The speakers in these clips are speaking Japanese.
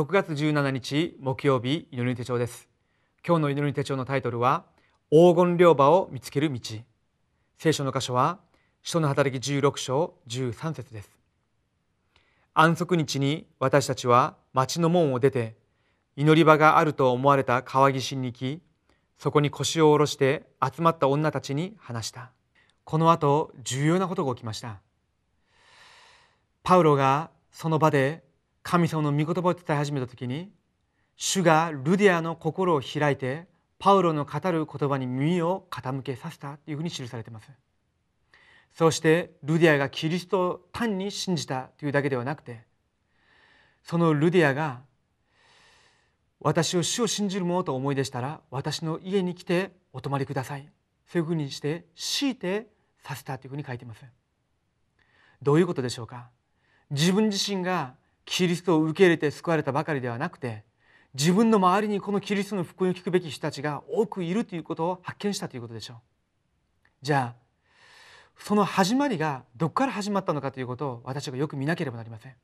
6月17日木曜日祈り手帳です。今日の祈り手帳のタイトルは黄金両馬を見つける道。聖書の箇所は使徒の働き16章13節です。安息日に私たちは町の門を出て祈り場があると思われた川岸に行きそこに腰を下ろして集まった女たちに話した。この後重要なことが起きました。パウロがその場で神様の御言葉を伝え始めた時に主がルディアの心を開いてパウロの語る言葉に耳を傾けさせたというふうに記されています。そしてルディアがキリストを単に信じたというだけではなくてそのルディアが私を主を信じる者と思い出したら私の家に来てお泊まりください。そういうふうにして強いてさせたというふうに書いています。どういうことでしょうか？自分自身がキリストを受け入れて救われたばかりではなくて自分の周りにこのキリストの福音を聞くべき人たちが多くいるということを発見したということでしょう。じゃあその始まりがどこから始まったのかということを私がよく見なければなりません。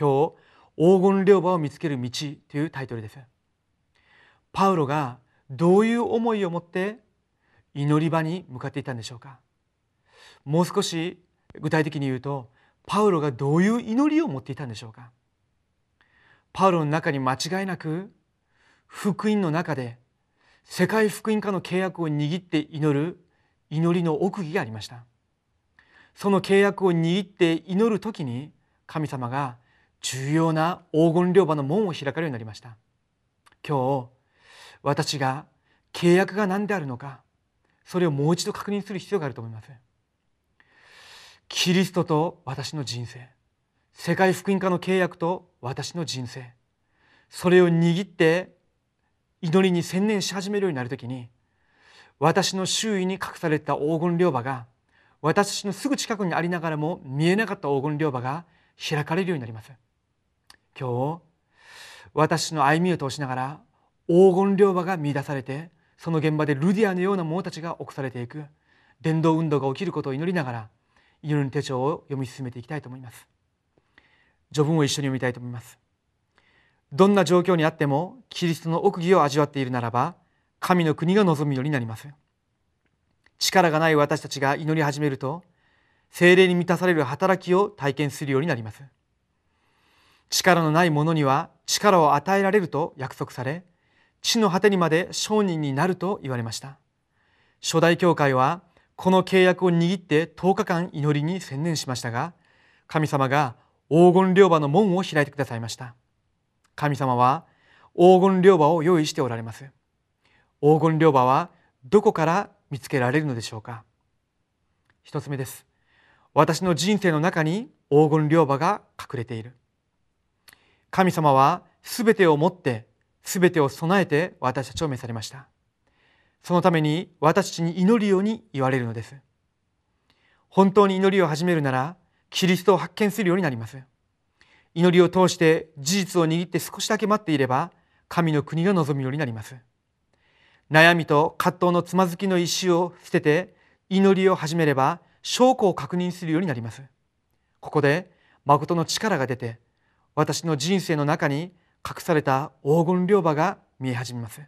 今日黄金両馬を見つける道というタイトルです。パウロがどういう思いを持って祈り場に向かっていたんでしょうか。もう少し具体的に言うとパウロがどういう祈りを持っていたんでしょうか？パウロの中に間違いなく福音の中で世界福音家の契約を握って祈る祈りの奥義がありました。その契約を握って祈る時に神様が重要な黄金両馬の門を開かれるようになりました。今日私が契約が何であるのかそれをもう一度確認する必要があると思います。キリストと私の人生。世界福音家の契約と私の人生。それを握って祈りに専念し始めるようになるときに私の周囲に隠された黄金両馬が私のすぐ近くにありながらも見えなかった黄金両馬が開かれるようになります。今日私の歩みを通しながら黄金両馬が見出されてその現場でルディアのような者たちが起こされていく。伝道運動が起きることを祈りながら祈りの手帳を読み進めていきたいと思います。序文を一緒に読みたいと思います。どんな状況にあってもキリストの奥義を味わっているならば神の国が望むようになります。力がない私たちが祈り始めると精霊に満たされる働きを体験するようになります。力のない者には力を与えられると約束され地の果てにまで商人になると言われました。初代教会はこの契約を握って10日間祈りに専念しましたが神様が黄金両馬の門を開いてくださいました。神様は黄金両馬を用意しておられます。黄金両馬はどこから見つけられるのでしょうか。一つ目です。私の人生の中に黄金両馬が隠れている。神様はすべてを持ってすべてを備えて私たちを召されました。そのために私たちに祈るように言われるのです。本当に祈りを始めるならキリストを発見するようになります。祈りを通して事実を握って少しだけ待っていれば神の国が望むようになります。悩みと葛藤のつまずきの石を捨てて祈りを始めれば証拠を確認するようになります。ここで誠の力が出て私の人生の中に隠された黄金両馬が見え始めます。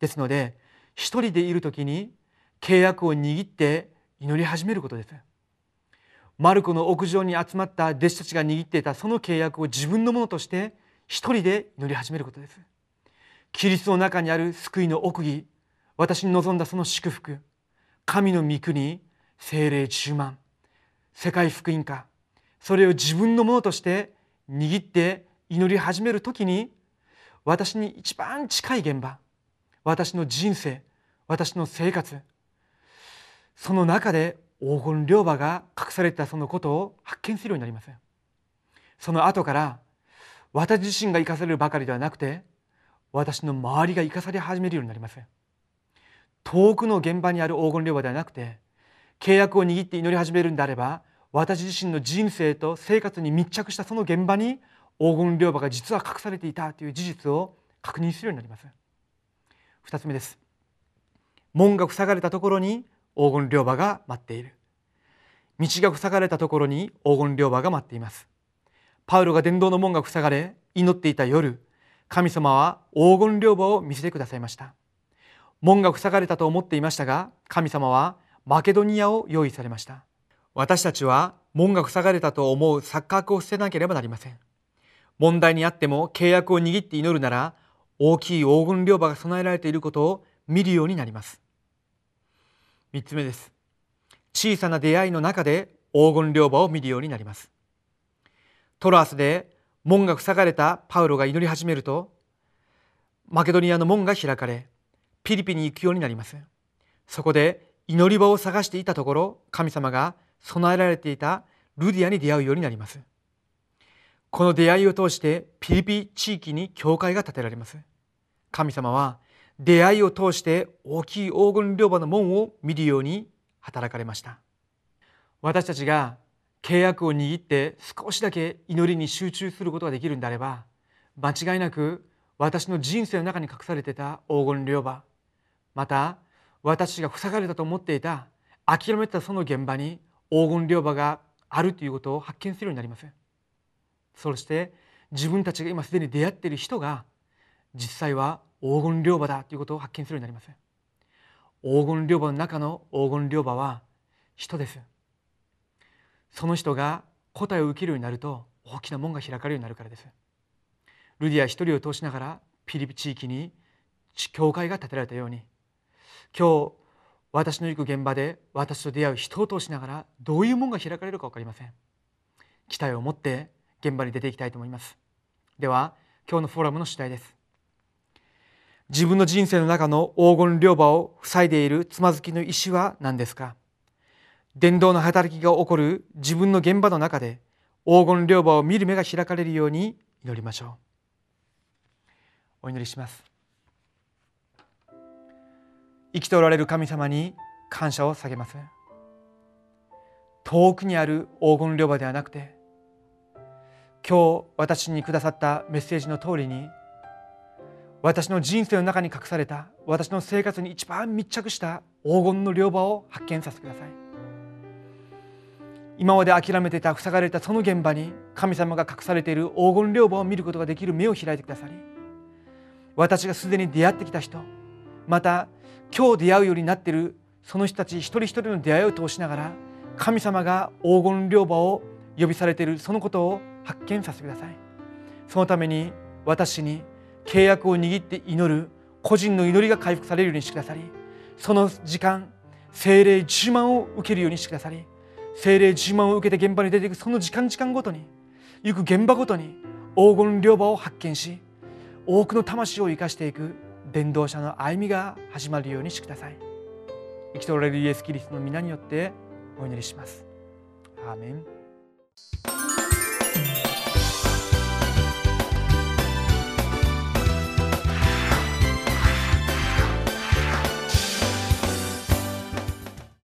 ですので一人でいる時に契約を握って祈り始めることです。マルコの屋上に集まった弟子たちが握っていたその契約を自分のものとして一人で祈り始めることです。キリストの中にある救いの奥義私に望んだその祝福神の御国精霊10万世界福音化それを自分のものとして握って祈り始める時に私に一番近い現場私の人生私の生活。その中で黄金両馬が隠されたそのことを発見するようになりますその後から私自身が生かされるばかりではなくて私の周りが生かされ始めるようになります遠くの現場にある黄金両馬ではなくて契約を握って祈り始めるんであれば私自身の人生と生活に密着したその現場に黄金両馬が実は隠されていたという事実を確認するようになります2つ目です。門が塞がれたところに黄金両馬が待っている。道が塞がれたところに黄金両馬が待っています。パウロが伝道の門が塞がれ祈っていた夜神様は黄金両馬を見せてくださいました。門が塞がれたと思っていましたが神様はマケドニアを用意されました。私たちは門が塞がれたと思う錯覚を捨てなければなりません。問題にあっても契約を握って祈るなら大きい黄金両馬が備えられていることを見るようになります。3つ目です。小さな出会いの中で黄金両馬を見るようになります。トロアスで門が塞がれたパウロが祈り始めるとマケドニアの門が開かれピリピに行くようになります。そこで祈り場を探していたところ神様が備えられていたルディアに出会うようになります。この出会いを通してピリピ地域に教会が建てられます。神様は出会いを通して大きい黄金両馬の門を見るように働かれました。私たちが契約を握って少しだけ祈りに集中することができるんであれば間違いなく私の人生の中に隠されていた黄金両馬また私が塞がれたと思っていた諦めたその現場に黄金両馬があるということを発見するようになります。そして自分たちが今すでに出会っている人が実際は黄金両馬だということを発見するようになります。黄金両馬の中の黄金両馬は人です。その人が答えを受けるようになると大きな門が開かれるようになるからです。ルディア一人を通しながらピリピ地域に教会が建てられたように。今日私の行く現場で私と出会う人を通しながらどういう門が開かれるか分かりません。期待を持って現場に出ていきたいと思います。では今日のフォーラムの主題です。自分の人生の中の黄金両馬を塞いでいるつまずきの石は何ですか？伝道の働きが起こる自分の現場の中で黄金両馬を見る目が開かれるように祈りましょう。お祈りします。生きておられる神様に感謝を下げます。遠くにある黄金両馬ではなくて今日私にくださったメッセージの通りに私の人生の中に隠された私の生活に一番密着した黄金の両馬を発見させてください。今まで諦めていた塞がれたその現場に神様が隠されている黄金両馬を見ることができる目を開いてくださり私がすでに出会ってきた人また今日出会うようになっているその人たち一人一人の出会いを通しながら神様が黄金両馬を呼びされているそのことを発見させてください。そのために私に契約を握って祈る個人の祈りが回復されるようにしてくださりその時間精霊10万を受けるようにしてくださり精霊10万を受けて現場に出ていくその時間時間ごとに行く現場ごとに黄金両馬を発見し多くの魂を生かしていく伝道者の歩みが始まるようにしてください。生きておられるイエス・キリストの皆によってお祈りします。アーメン。